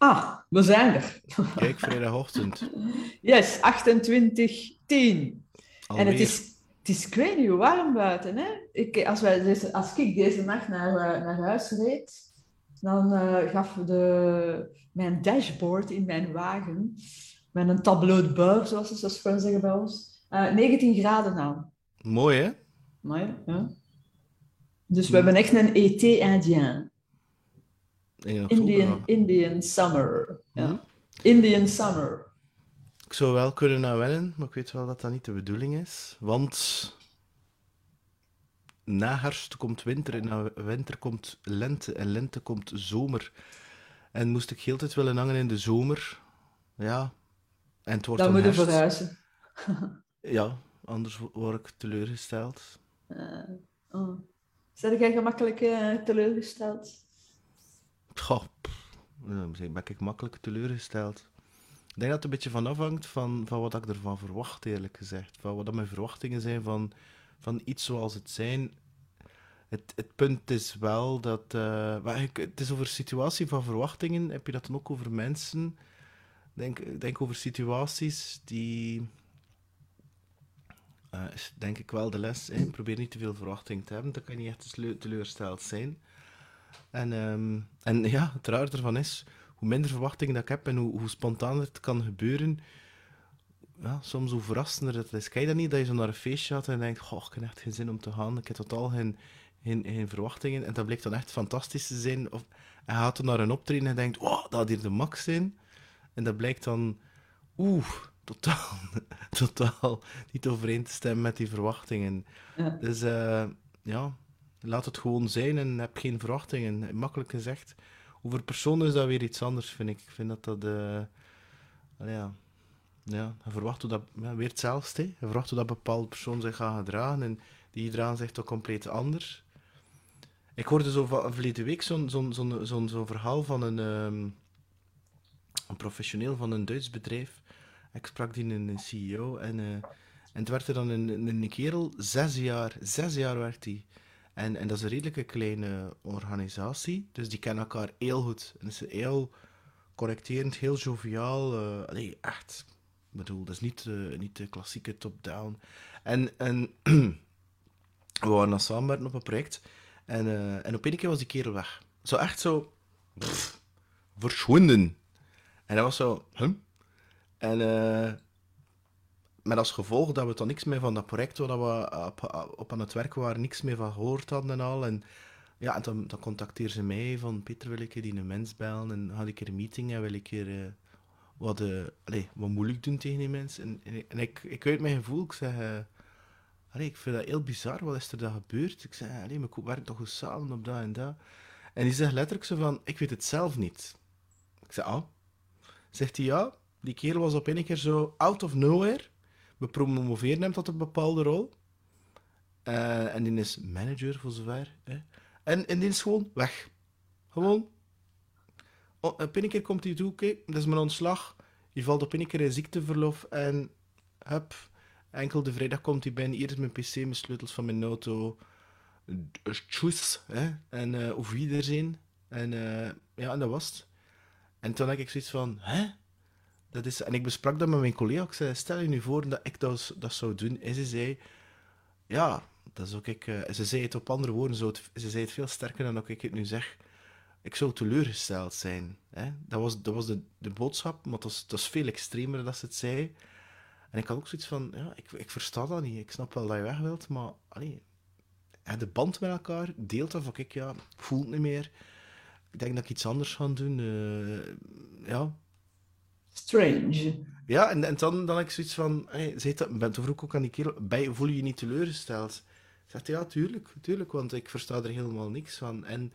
Ah, we zijn er. Kijk, vrijdagochtend. Yes, 28, 10. Alweer. En het is, het is, ik weet niet warm buiten. Hè? Ik, als, wij deze, als ik deze nacht naar, eh, naar huis reed, dan eh, gaf de, mijn dashboard in mijn wagen, met een tableau de bord, zoals ze zo schoon zeggen bij ons, eh, 19 graden aan. Mooi, hè? Mooi, ja. Dus we hebben echt een été indien. In Indian. Indian summer. Ja. Hm? Indian summer. Ik zou wel kunnen naar wennen, maar ik weet wel dat dat niet de bedoeling is. Want na herfst komt winter en na winter komt lente en lente komt zomer. En moest ik heel de tijd willen hangen in de zomer, ja, en het wordt Dan dan moeten we herfst. verhuizen. Ja, anders wo- word ik teleurgesteld. Uh, oh. Zijn jij gemakkelijk eh, teleurgesteld? Goh, dan ben ik makkelijk teleurgesteld. Ik denk dat het een beetje van afhangt van, van wat ik ervan verwacht, eerlijk gezegd. Van wat mijn verwachtingen zijn van, van iets zoals het zijn. Het, het punt is wel dat... ik- het is over situatie van verwachtingen. Heb je dat dan ook over mensen? Denk, denk over situaties die... is denk ik wel de les. Hè? Probeer niet te veel verwachting te hebben. Dan kan je niet echt teleur- teleurgesteld zijn. En, ehm, en ja, het raar ervan is, hoe minder verwachtingen dat ik heb en hoe, hoe spontaner het kan gebeuren, ja, soms hoe verrassender het is. Kijk je dat niet, dat je zo naar een feestje gaat en denkt, goh, ik heb echt geen zin om te gaan, ik heb totaal geen, geen, geen verwachtingen. En dat blijkt dan echt fantastisch te zijn. Of hij gaat dan naar een optreden en denkt, oh, dat had hier de max zijn. En dat blijkt dan, oeh, totaal, totaal niet overeen te stemmen met die verwachtingen. Ja. Dus eh, ja, laat het gewoon zijn en heb geen verwachtingen. Makkelijk gezegd. Over personen is dat weer iets anders, vind ik. Ik vind dat dat... eh, ja, ja, verwacht hoe dat... Ja, weer hetzelfde, hè. Verwacht hoe dat bepaalde persoon zich gaat gedragen en die gedragen zich toch compleet anders. Ik hoorde zo verleden week zo'n verhaal van een, ehm, een professioneel van een Duits bedrijf. Ik sprak die een, CEO en, eh, en het werd er dan een, een kerel, zes jaar, zes jaar werkt hij. En, en dat is een redelijke kleine organisatie, dus die kennen elkaar heel goed. En is heel correcterend, heel joviaal. eh allee, echt. Ik bedoel, dat is niet, eh, niet de klassieke top-down. En, en we waren dan samenwerken op een project. En, eh, en op een keer was die kerel weg. Zo echt zo... pff, verschwunden. En dat was zo... Huh? En... eh, met als gevolg dat we dan niks meer van dat project waar we op, op aan het werk waren, niks meer van gehoord hadden en al. En ja, en dan, dan ze mij van, Peter, wil ik die een mens bellen en had ik een meeting en wil ik er eh, wat, eh, wat moeilijk doen tegen die mensen. En, en, ik- ik, uit mijn gevoel, ik zeg, eh, ik vind dat heel bizar, wat is er dan gebeurd? Ik zeg, allee, maar ik werk toch goed samen op dat en dat. En die zegt letterlijk zo van, ik weet het zelf niet. Ik zeg, ah. Zegt hij, ja, die kerel was op een keer zo out of nowhere. We promoveren hem tot een bepaalde rol. Eh, en die is manager, voor zover. Hè. En, en die is gewoon weg. Gewoon. O- Op een keer komt hij toe, dat is mijn ontslag. Je valt op een keer in ziekteverlof en hup. Enkel de vrijdag komt hij binnen. Hier is mijn pc, mijn sleutels van mijn auto. D- Tjoes, hè. En uh, auf Wiedersehen. En eh, ja, en dat was het. En toen had ik zoiets van, hè? Dat is, en ik besprak dat met mijn collega. Ik zei, stel je nu voor dat ik dat, dat zou doen. En ze zei, ja, dat is ook ik. eh, ze zei het op andere woorden, ze zei het veel sterker dan dat ik het nu zeg. Ik zou teleurgesteld zijn. Hè? Dat was, dat was de, de boodschap, maar het was, het veel extremer dat ze het zei. En ik had ook zoiets van, ja, ik, ik versta dat niet. Ik snap wel dat je weg wilt, maar allee, de band met elkaar deelt dat. Kijk, ja, ik voel het niet meer. Ik denk dat ik iets anders ga doen. eh, ja, Strange. ja, en, en dan, dan ik zoiets van, hey, zei dat, ben vroeg ook aan die kerel, bij, voel je je niet teleurgesteld? Zegt hij, ja, tuurlijk, tuurlijk, want ik versta er helemaal niks van. En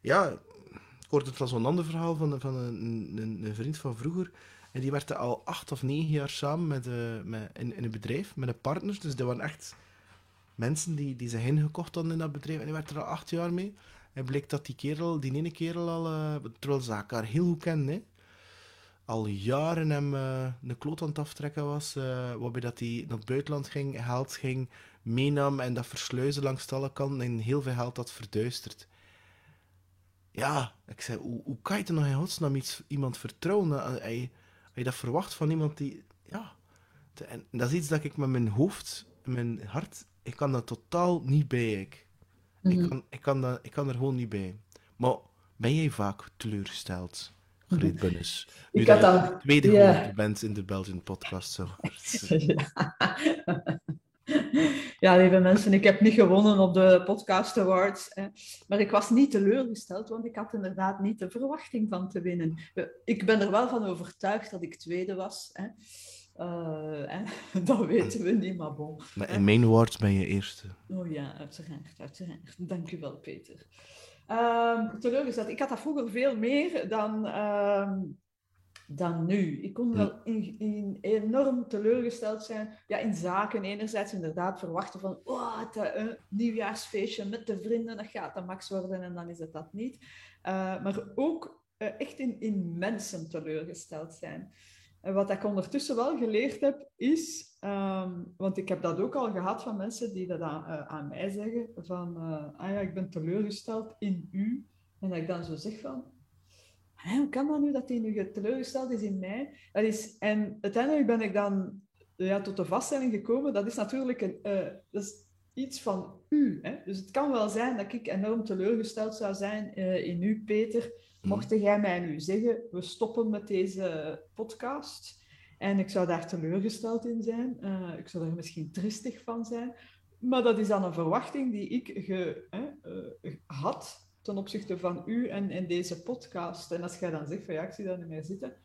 ja, ik hoorde het van zo'n ander verhaal van, van een, een, een vriend van vroeger. En die werkte al acht of negen jaar samen met, eh, met, in, in een bedrijf, met een partner. Dus dat waren echt mensen die, die zich ingekocht hadden in dat bedrijf. En die werkte er al acht jaar mee. En bleek dat die kerel, die ene kerel al, eh, terwijl ze elkaar heel goed kennen, hè, al jaren hem eh, een kloot aan het aftrekken was, eh, waarbij dat hij naar het buitenland ging, geld ging, meenam en dat versluizen langs alle kanten en heel veel geld had verduisterd. ja, ik zei, hoe, hoe kan je er nog in godsnaam iets, iemand vertrouwen? Als je, als je dat verwacht van iemand die, ja... En dat is iets dat ik met mijn hoofd, mijn hart, ik kan daar totaal niet bij. Ik, ik, Mhm. kan, ik, kan, dat, ik kan er gewoon niet bij. Maar ben jij vaak teleurgesteld, Greet? Nu Ik had de tweede geworden bent in de Belgian podcast. Zo. Ja, lieve mensen, ik heb niet gewonnen op de Podcast Awards. Hè. Maar ik was niet teleurgesteld, want ik had inderdaad niet de verwachting van te winnen. Ik ben er wel van overtuigd dat ik tweede was. Hè. Eh, hè. Dat weten we niet, maar bon. Maar in mijn woord ben je eerste. Oh ja, uiteraard, uiteraard. Dank u wel, Peter. Ehm teleurgesteld. Ik had dat vroeger veel meer dan, ehm, dan nu. Ik kon wel in, in enorm teleurgesteld zijn. Ja, in zaken enerzijds inderdaad verwachten van oh, het eh, een nieuwjaarsfeestje met de vrienden, dat gaat de max worden en dan is het dat niet. Eh, maar ook eh, echt in, in mensen teleurgesteld zijn. En wat ik ondertussen wel geleerd heb, is, ehm, want ik heb dat ook al gehad van mensen die dat aan, eh, aan mij zeggen, van, eh, ah ja, ik ben teleurgesteld in u. En dat ik dan zo zeg van, "Hè, hoe kan dat nu dat hij nu teleurgesteld is in mij? Dat is, en uiteindelijk ben ik dan ja, tot de vaststelling gekomen, dat is natuurlijk een, eh, dat is iets van u. Hè? Dus het kan wel zijn dat ik enorm teleurgesteld zou zijn in u, Peter, Mocht jij mij nu zeggen, we stoppen met deze podcast en ik zou daar teleurgesteld in zijn, eh, ik zou er misschien tristig van zijn, maar dat is dan een verwachting die ik ge, eh, had ten opzichte van u en, en deze podcast. En als jij dan zegt van ja, ik zie dat niet meer zitten,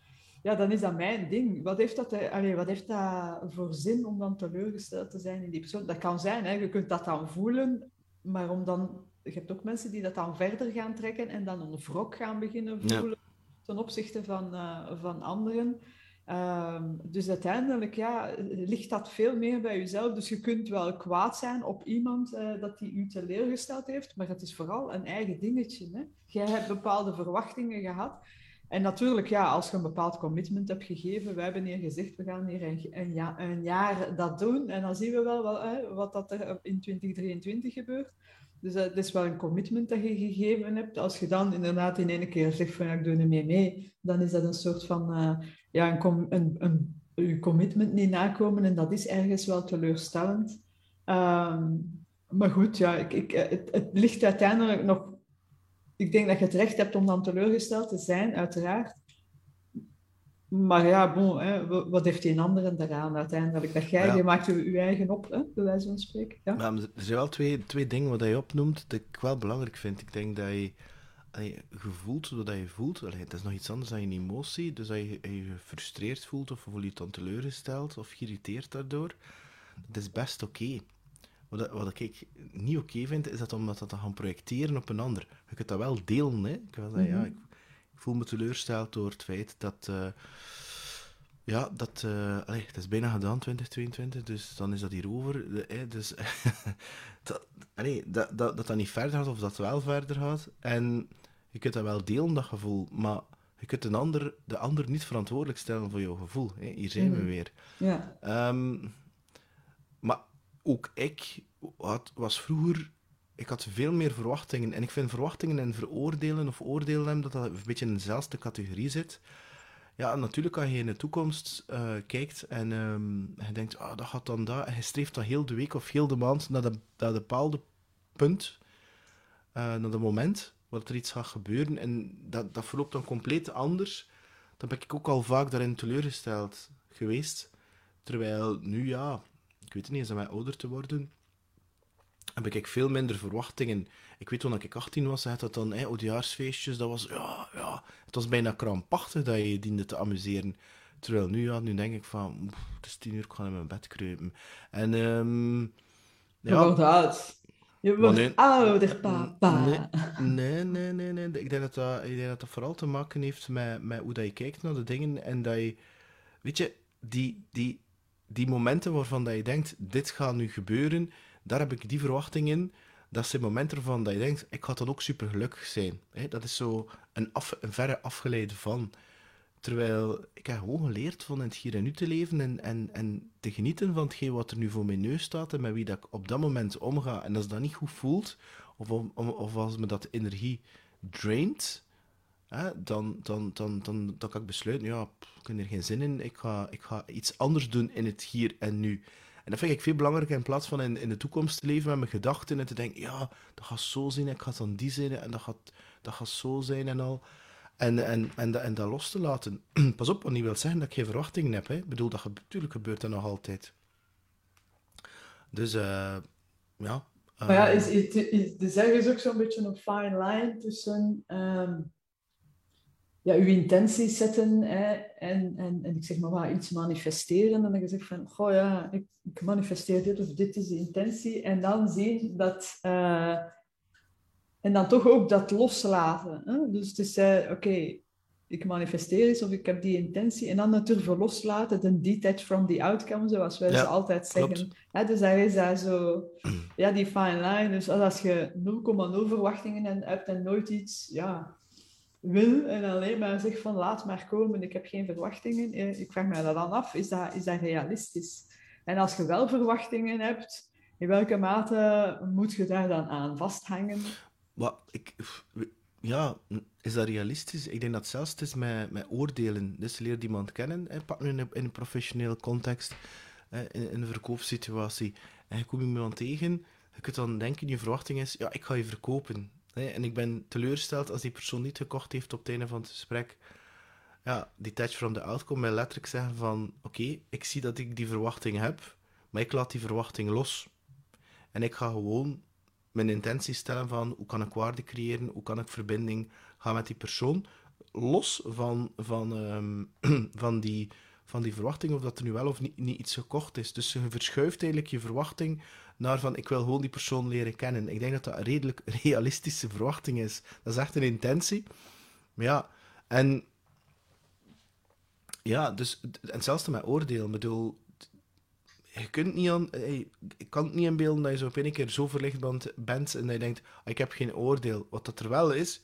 ja, dan is dat mijn ding. Wat heeft dat, eh, allee, wat heeft dat voor zin om dan teleurgesteld te zijn in die persoon? Dat kan zijn, hè, je kunt dat dan voelen, maar om dan je hebt ook mensen die dat dan verder gaan trekken en dan een wrok gaan beginnen Ja. voelen ten opzichte van, eh, van anderen. Ehm, dus uiteindelijk ja, ligt dat veel meer bij jezelf. Dus je kunt wel kwaad zijn op iemand eh, dat die u teleurgesteld heeft, maar het is vooral een eigen dingetje. Hè? Jij hebt bepaalde verwachtingen gehad. En natuurlijk, ja, als je een bepaald commitment hebt gegeven, wij hebben hier gezegd, we gaan hier een, een, ja- een jaar dat doen. En dan zien we wel, wel hè, wat dat er in 2023 gebeurt. Dus dat is wel een commitment dat je gegeven hebt. Als je dan inderdaad in één keer zegt van ja, ik doe er mee mee, dan is dat een soort van eh, ja, een, een, een, je commitment niet nakomen en dat is ergens wel teleurstellend. Ehm, maar goed, ja, ik, ik, eh, het, het ligt uiteindelijk nog... Ik denk dat je het recht hebt om dan teleurgesteld te zijn, uiteraard. Maar ja, bon, hè, wa- wat heeft die een andere daaraan uiteindelijk? Dat jij, Ja. je maakt je, je eigen op, hè, bij wijze van spreken. Ja? Maar er zijn wel twee, twee dingen wat je opnoemt dat ik wel belangrijk vind. Ik denk dat je, allee, je voelt wat je voelt. Allee, het is nog iets anders dan een emotie. Dus als je je gefrustreerd voelt of voel je je dan teleurgesteld of geïrriteerd daardoor, dat is best oké. Wat, wat ik niet oké vind, is dat om dat te gaan projecteren op een ander. Je kunt dat wel delen. Hè? Ik, wel zeggen, ja, Mhm. ik voel me teleurgesteld door het feit dat... eh, ja, dat, eh, allee, het is bijna gedaan, 2022, dus dan is dat hier over. De- dus, dat, allee, dat, dat, dat dat niet verder gaat, of dat wel verder gaat. En je kunt dat wel delen, dat gevoel, maar je kunt een ander, de ander niet verantwoordelijk stellen voor jouw gevoel. Hè. Hier zijn we Mhm. weer. Ja. Ehm, maar ook ik had, was vroeger... Ik had veel meer verwachtingen. En ik vind verwachtingen en veroordelen of oordelen dat dat een beetje in dezelfde categorie zit. Ja, natuurlijk als je in de toekomst eh, kijkt en ehm, je denkt, ah, dat gaat dan dat. En je streeft dan heel de week of heel de maand naar dat, bepaalde punt, eh, naar dat moment waar er iets gaat gebeuren. En dat, dat verloopt dan compleet anders. Dan ben ik ook al vaak daarin teleurgesteld geweest. Terwijl nu, ja, ik weet het niet, is dat mij ouder te worden, heb ik veel minder verwachtingen. Ik weet toen ik 18 was, had dat dan, hè, oudejaarsfeestjes, dat was, ja, ja, het was bijna krampachtig dat je je diende te amuseren. Terwijl nu, ja, nu denk ik van, oef, het is tien uur, ik ga in mijn bed kruipen. En, ehm Je ja, wordt oud. Je wordt nee. ouder, papa. Nee, nee, nee, nee, nee. Ik denk dat dat, ik denk dat, dat vooral te maken heeft met, met hoe dat je kijkt naar de dingen en dat je, weet je, die, die, die momenten waarvan dat je denkt, dit gaat nu gebeuren, daar heb ik die verwachting in. Dat zijn momenten waarvan dat je denkt, ik ga dan ook super gelukkig zijn. Dat is zo een, af, een verre afgeleide van. Terwijl ik heb gewoon geleerd van het hier en nu te leven en, en, en te genieten van hetgeen wat er nu voor mijn neus staat en met wie dat ik op dat moment omga. En als dat niet goed voelt, of, of als me dat energie draint, hè, dan, dan, dan, dan, dan kan ik besluiten, ja, ik heb er geen zin in, ik ga, ik ga iets anders doen in het hier en nu. En dat vind ik veel belangrijker in plaats van in, in de toekomst te leven met mijn gedachten en te denken, ja, dat gaat zo zijn, ik ga dan die zijn en dat gaat, dat gaat zo zijn en al. En, en, en, en dat los te laten. Pas op, wat niet wil zeggen dat ik geen verwachtingen heb. Hè. Ik bedoel, dat natuurlijk gebeurt dat nog altijd. Dus, uh, ja. Uh, maar ja, is, is, is, is ergens ook zo'n beetje een fine line tussen um, ja, uw intenties zetten hè, en, en, en ik zeg maar wat, iets manifesteren. En dan je zegt van, goh ja, ik, ik manifesteer dit of dit is de intentie. En dan zien dat... Uh, en dan toch ook dat loslaten. Hè? Dus het is, uh, oké, ik manifesteer iets of ik heb die intentie. En dan durven loslaten, de detach from the outcome, zoals wij ja, altijd zeggen. Dus daar is daar zo, ja, die fine line. Dus als je 0,0 verwachtingen hebt en nooit iets, ja, wil en alleen maar zegt van laat maar komen, ik heb geen verwachtingen. Eh, ik vraag me dat dan af, is dat, is dat realistisch? En als je wel verwachtingen hebt, in welke mate moet je daar dan aan vasthangen? Wat, ik, ja, is dat realistisch? Ik denk dat zelfs het is met, met oordelen. Dus leer iemand kennen, hè, nu in een, in een professionele context, in, in, een verkoopsituatie. En je komt iemand tegen, je kunt dan denken, je verwachting is, ja, ik ga je verkopen. En ik ben teleurgesteld als die persoon niet gekocht heeft op het einde van het gesprek. Ja, detach from the outcome wil letterlijk zeggen van, oké, ik zie dat ik die verwachting heb, maar ik laat die verwachting los. En ik ga gewoon mijn intentie stellen van hoe kan ik waarde creëren, hoe kan ik verbinding gaan met die persoon, los van, van, um, van, die, van die verwachting of dat er nu wel of niet, niet iets gekocht is. Dus je verschuift eigenlijk je verwachting naar van ik wil gewoon die persoon leren kennen. Ik denk dat dat een redelijk realistische verwachting is. Dat is echt een intentie. Maar ja, en ja, dus, en zelfs met oordeel. Ik bedoel, je kunt niet aan, ik kan het niet inbeelden dat je zo op een keer zo verlicht bent en dat je denkt, ah, ik heb geen oordeel. Wat dat er wel is,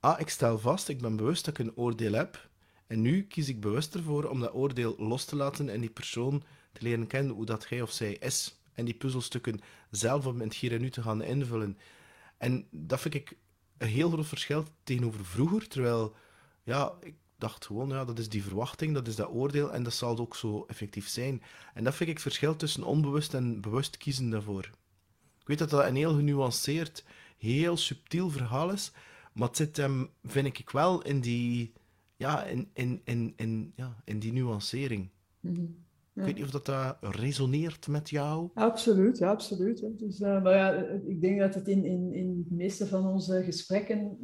ah, ik stel vast, ik ben bewust dat ik een oordeel heb. En nu kies ik bewust ervoor om dat oordeel los te laten en die persoon te leren kennen hoe dat hij of zij is. En die puzzelstukken zelf in het hier en nu te gaan invullen. En dat vind ik een heel groot verschil tegenover vroeger. Terwijl, ja, ik, dacht gewoon, ja, dat is die verwachting, dat is dat oordeel en dat zal ook zo effectief zijn. En dat vind ik het verschil tussen onbewust en bewust kiezen daarvoor. Ik weet dat dat een heel genuanceerd, heel subtiel verhaal is, maar het zit hem, vind ik wel, in die, ja, in, in, in, in, ja, in die nuancering. Mhm. Ik weet niet of dat uh, resoneert met jou. Absoluut, ja, absoluut. Dus, uh, maar ja, ik denk dat het in, in, in de meeste van onze gesprekken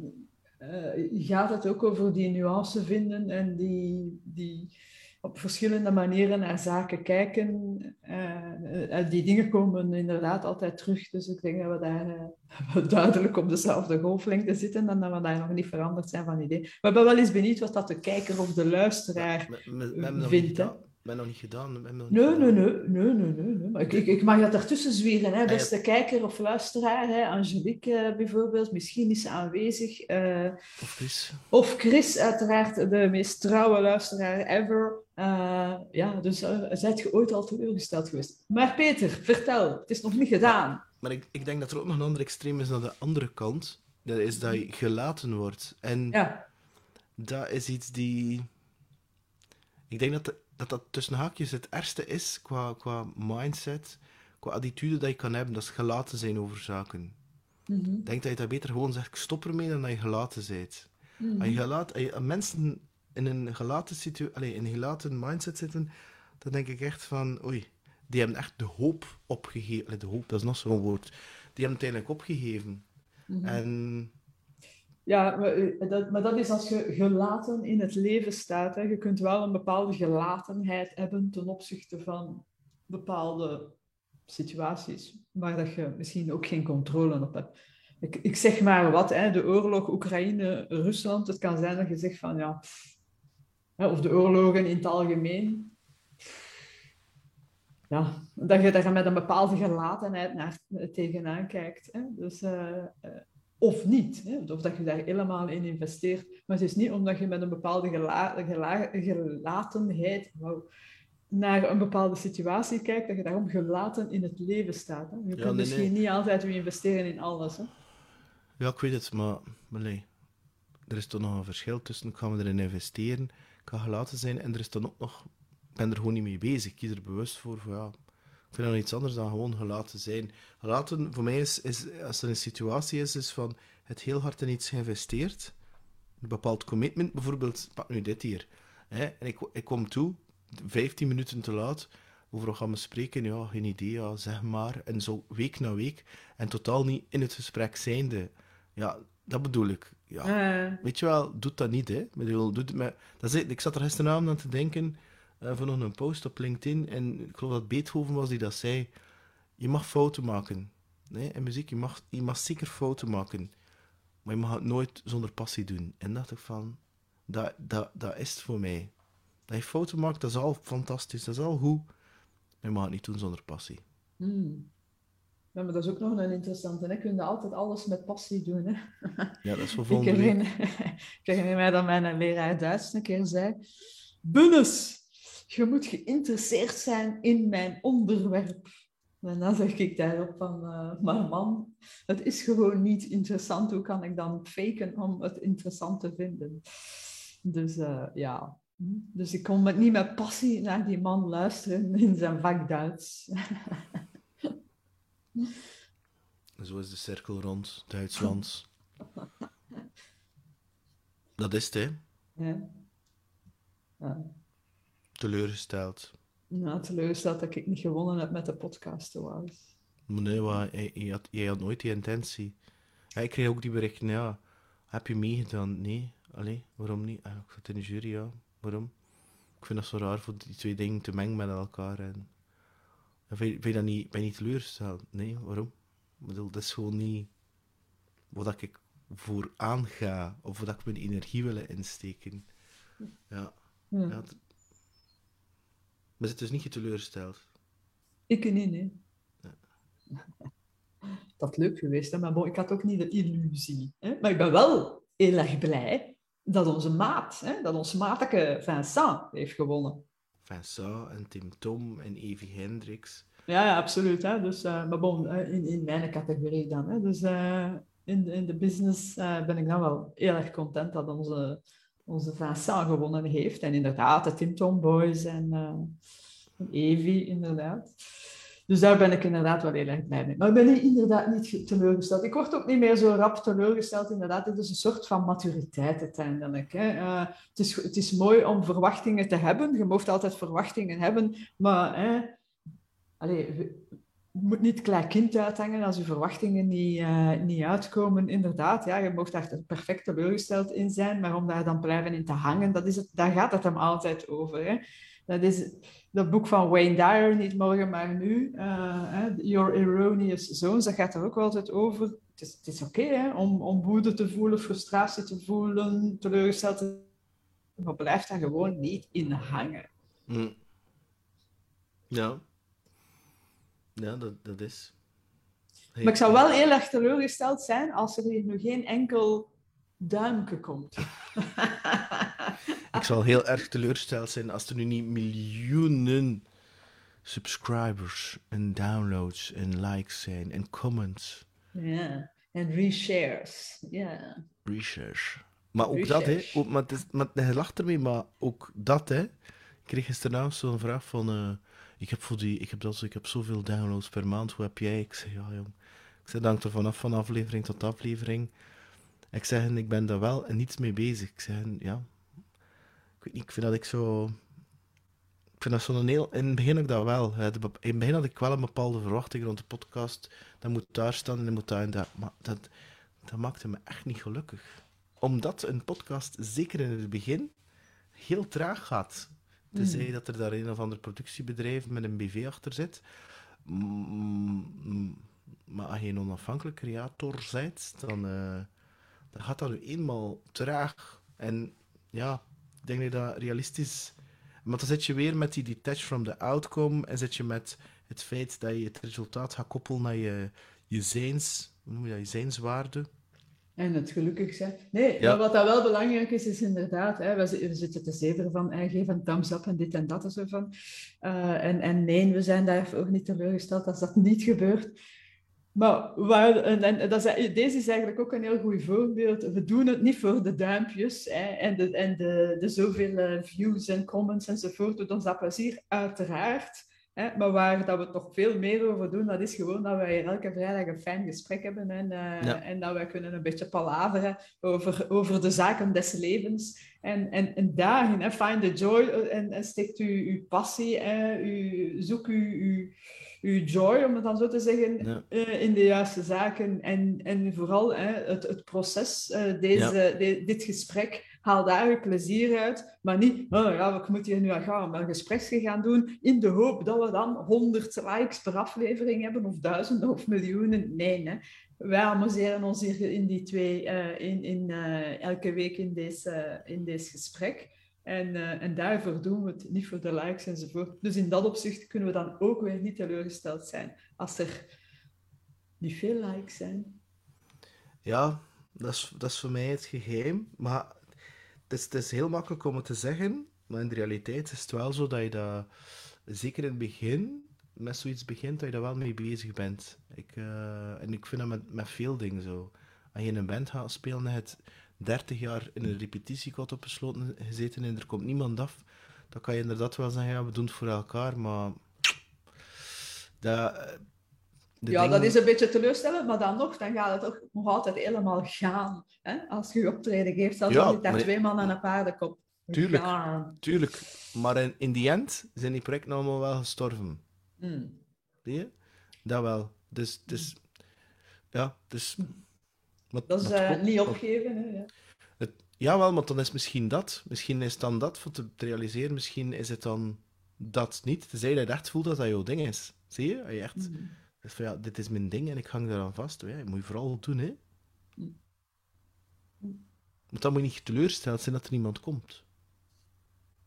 uh, gaat het ook over die nuance vinden en die, die op verschillende manieren naar zaken kijken. Uh, die dingen komen inderdaad altijd terug. Dus ik denk dat we daar duidelijk op dezelfde golflengte zitten en dat we daar nog niet veranderd zijn van idee. Maar ik ben wel eens benieuwd wat dat de kijker of de luisteraar vindt ben nog niet gedaan. Ben nog niet nee, nee, nee, nee, nee, nee, Maar ik, ik, ik mag dat ertussen zwieren, hè, ah, beste kijker of luisteraar. Hè, Angelique uh, bijvoorbeeld, misschien is ze aanwezig. Uh, of Chris. Of Chris, uiteraard de meest trouwe luisteraar ever. Uh, ja, dus zijt je ooit al teleurgesteld geweest. Maar Peter, vertel, het is nog niet gedaan. Maar ik, ik denk dat er ook nog een ander extreem is aan de andere kant. Dat is dat je gelaten wordt. En ja. dat is iets die... Ik denk dat de dat dat tussen haakjes het ergste is qua, qua mindset, qua attitude dat je kan hebben, dat is gelaten zijn over zaken. Ik denk dat je dat beter gewoon zegt, ik stop ermee dan dat je gelaten bent. Mm Als je gelaten, als je, mensen in een gelaten, situ allez, in een gelaten mindset zitten, dan denk ik echt van, oei, die hebben echt de hoop opgegeven. De hoop, dat is nog zo'n woord. Die hebben het eigenlijk opgegeven. Mhm. En ja, maar eh, dat, maar dat is als je gelaten in het leven staat. Hè. Je kunt wel een bepaalde gelatenheid hebben ten opzichte van bepaalde situaties, waar dat je misschien ook geen controle op hebt. Ik, ik zeg maar wat, hè, de oorlog Oekraïne-Rusland. Het kan zijn dat je zegt van ja, of de oorlogen in het algemeen. Ja, dat je daar met een bepaalde gelatenheid naar, tegenaan kijkt. Hè. Dus uh, of niet. Hè? Of dat je daar helemaal in investeert. Maar het is niet omdat je met een bepaalde gelatenheid naar een bepaalde situatie kijkt, dat je daarom gelaten in het leven staat. Hè? Je kunt misschien niet altijd weer investeren in alles. Hè? Ja, ik weet het, maar, maar nee. er is toch nog een verschil tussen ik ga me erin investeren, ik ga gelaten zijn, en er is dan ook nog, ik ben er gewoon niet mee bezig. Ik kies er bewust voor, voor ja, ik vind dat iets anders dan gewoon gelaten zijn. Gelaten, voor mij is, is, als er een situatie is, is van het heel hard in iets geïnvesteerd, een bepaald commitment, bijvoorbeeld, pak nu dit hier. Hè, en ik, ik kom toe, 15 minuten te laat, over gaan we spreken? Ja, geen idee, ja, zeg maar. En zo week na week. En totaal niet in het gesprek zijnde. Ja, dat bedoel ik. Ja. Eh, Weet je wel, doet dat niet, hè. Ik, bedoel, doet het met... dat is, ik zat er gisteravond aan te denken, van nog een post op LinkedIn, en ik geloof dat Beethoven was die dat zei. Je mag fouten maken. Nee, in muziek, je mag, je mag zeker fouten maken. Maar je mag het nooit zonder passie doen. En dacht ik van, dat, dat, dat is het voor mij. Dat je fouten maakt, dat is al fantastisch, dat is al goed. Maar je mag het niet doen zonder passie. hmm. Ja, maar dat is ook nog een interessante. Hè? Kun je altijd alles met passie doen. Hè? Ja, dat is voor volgende ik herinner mij dat mijn leraar Duits een keer zei: Bunnes, je moet geïnteresseerd zijn in mijn onderwerp. En dan zeg ik daarop van, eh, maar man, het is gewoon niet interessant. Hoe kan ik dan faken om het interessant te vinden? Dus eh, ja, dus ik kon met, niet met passie naar die man luisteren in zijn vak Duits. Zo is de cirkel rond, Duitsland. Dat is het, hè. Ja. Ja. Teleurgesteld. Nou, teleurgesteld dat ik niet gewonnen heb met de podcast. Maar nee, maar jij, jij had, jij had nooit die intentie. Ja, ik kreeg ook die berichten, ja, heb je meegedaan? Nee. Allee, waarom niet? Ah, ik zat in de jury, ja. Waarom? Ik vind dat zo raar voor die twee dingen te mengen met elkaar. En, en vind, vind je dat niet, ben je niet teleurgesteld? Nee, waarom? Ik bedoel, dat is gewoon niet wat ik voor aanga, of wat ik mijn energie wil insteken. Ja, Ja. ja. Maar het is niet teleurgesteld. Ik niet, nee. Dat is leuk geweest, hè? maar bon, ik had ook niet de illusie. Hè? Maar ik ben wel heel erg blij dat onze maat, hè? dat ons maatje Vincent heeft gewonnen. Vincent en Tim Tom en Evie Hendricks. Ja, ja absoluut. Hè? Dus, eh, maar bon, eh, in, in mijn categorie dan. Hè? Dus eh, in, de- in de business ben ik dan wel heel erg content dat onze, onze Vincent gewonnen heeft. En inderdaad, de Tim Tom Boys en, en Evie, inderdaad. Dus daar ben ik inderdaad wel heel erg blij mee. Maar ik ben inderdaad niet ge- teleurgesteld. Ik word ook niet meer zo rap teleurgesteld. Inderdaad, het is een soort van maturiteit uiteindelijk. Hè. Eh, het, is, het is mooi om verwachtingen te hebben. Je mag altijd verwachtingen hebben. Maar hè, je moet niet klein kind uithangen als je verwachtingen niet, eh, niet uitkomen. Inderdaad, ja, je mag daar perfect teleurgesteld in zijn. Maar om daar dan blijven in te hangen, dat is het, daar gaat het hem altijd over. Hè. Dat is dat boek van Wayne Dyer, niet morgen maar nu, eh, Your Erroneous Zones, dat gaat er ook altijd over. Het is, het is oké om, om woede te voelen, frustratie te voelen, teleurgesteld te maar blijf daar gewoon niet in hangen. Hm. Ja. Ja, dat, dat is. Hey, Maar ik zou wel heel erg teleurgesteld zijn als er hier nu geen enkel duimpje komt. Ik zal heel erg teleurgesteld zijn als er nu niet miljoenen subscribers en downloads en likes zijn en comments, Ja, en reshares. Ja. research. Maar ook dat, hè. Ook, maar het is, maar je lacht ermee, maar ook dat, hè. Ik kreeg gisteravond zo'n vraag van... eh, ik, heb voor die, ik, heb dat, ik heb zoveel downloads per maand, hoe heb jij? Ik zeg, ja, jong. Ik zeg, dank er vanaf van aflevering tot aflevering. Ik zeg, ik ben daar wel en niets mee bezig. Ik zeg, ja... Ik weet niet, ik vind dat ik zo... Ik vind dat zo'n heel... In het begin ik dat wel. In het begin had ik wel een bepaalde verwachting rond de podcast. Dat moet daar staan en dat moet daar en. Maar dat, dat maakte me echt niet gelukkig. Omdat een podcast, zeker in het begin, heel traag gaat. Tenzij dat er daar een of ander productiebedrijf met een BV achter zit. Maar als je een onafhankelijk creator bent, dan, eh, dan gaat dat nu eenmaal traag. En ja, ik denk dat dat realistisch... Maar dan zit je weer met die detach from the outcome en zit je met het feit dat je het resultaat gaat koppelen naar je, je zijns... Hoe noem je dat? Je zijnswaarde. En het gelukkig zijn. Nee, Ja. maar wat dat wel belangrijk is, is inderdaad, hè, we, zi- we zitten te zeveren van, eh, geef een thumbs up en dit en dat en zo van. Eh, en, en nee, we zijn daar ook niet teleurgesteld als dat niet gebeurt. Maar waar, en, en dat is, deze is eigenlijk ook een heel goed voorbeeld. We doen het niet voor de duimpjes hè, en, de, en de, de zoveel eh, views en comments enzovoort. Doet ons dat plezier, uiteraard. Hè, maar waar dat we het nog veel meer over doen, dat is gewoon dat wij elke vrijdag een fijn gesprek hebben en, uh, en dat wij kunnen een beetje palaveren over, over de zaken des levens. En, en, en daarin, hè, find the joy en, en steekt u uw passie, hè, u, zoek u, uw uw joy, om het dan zo te zeggen, uh, in de juiste zaken. En, en vooral hè, het, het proces, uh, deze, de, dit gesprek, haal daar je plezier uit. Maar niet, oh ja, ik moet hier nu aan gaan, een gespreksje gaan doen in de hoop dat we dan honderd likes per aflevering hebben, of duizenden of miljoenen. Nee, hè. wij amuseren ons hier in die twee, uh, in, in, elke week in deze, in deze gesprek. En, uh, en daarvoor doen we het, niet voor de likes enzovoort. Dus in dat opzicht kunnen we dan ook weer niet teleurgesteld zijn als er niet veel likes zijn. Ja, dat is, dat is voor mij het geheim. Maar het is, is heel makkelijk om het te zeggen, maar in de realiteit is het wel zo dat je dat, zeker in het begin, met zoiets begint, dat je daar wel mee bezig bent. Ik, uh, en ik vind dat met, met veel dingen zo. Als je in een band gaat spelen, het 30 jaar in een repetitiekot opgesloten gezeten en er komt niemand af, dan kan je inderdaad wel zeggen, ja, we doen het voor elkaar, maar... Dat, ja, dingen... dat is een beetje teleurstellend, maar dan nog, dan gaat het toch nog altijd helemaal gaan. Hè? Als je optreden geeft, zelfs ja, daar twee man aan een paardenkop. Tuurlijk, tuurlijk. Maar in, in die end zijn die projecten allemaal wel gestorven. Mm. Zie je? Dat wel. Dus, dus ja, dus dat is uh, niet opgeven. Hè, ja. Het, jawel, maar dan is misschien dat. Misschien is dan dat voor te, realiseren. Misschien is het dan dat niet. Tenzij je echt voelt dat dat jouw ding is. Zie je? je echt mm. Van, ja, dit is mijn ding en ik hang eraan vast. Ja, dat moet je vooral doen, hè. Maar dan moet je niet teleurgesteld zijn dat er niemand komt.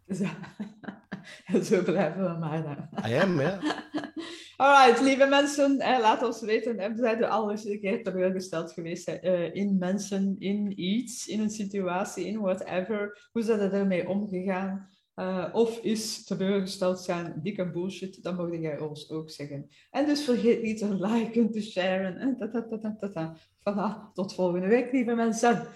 Zo, Zo blijven we maar dan. I am, ja. Alright, lieve mensen, eh, laat ons weten. Hebben zij er al eens een keer teleurgesteld geweest uh, in mensen, in iets, in een situatie, in whatever? Hoe zijn ze ermee omgegaan? Uh, of is teleurgesteld zijn dikke bullshit? Dan mogen jij ons ook zeggen. En dus vergeet niet te liken, te sharen. En tot volgende week, lieve mensen.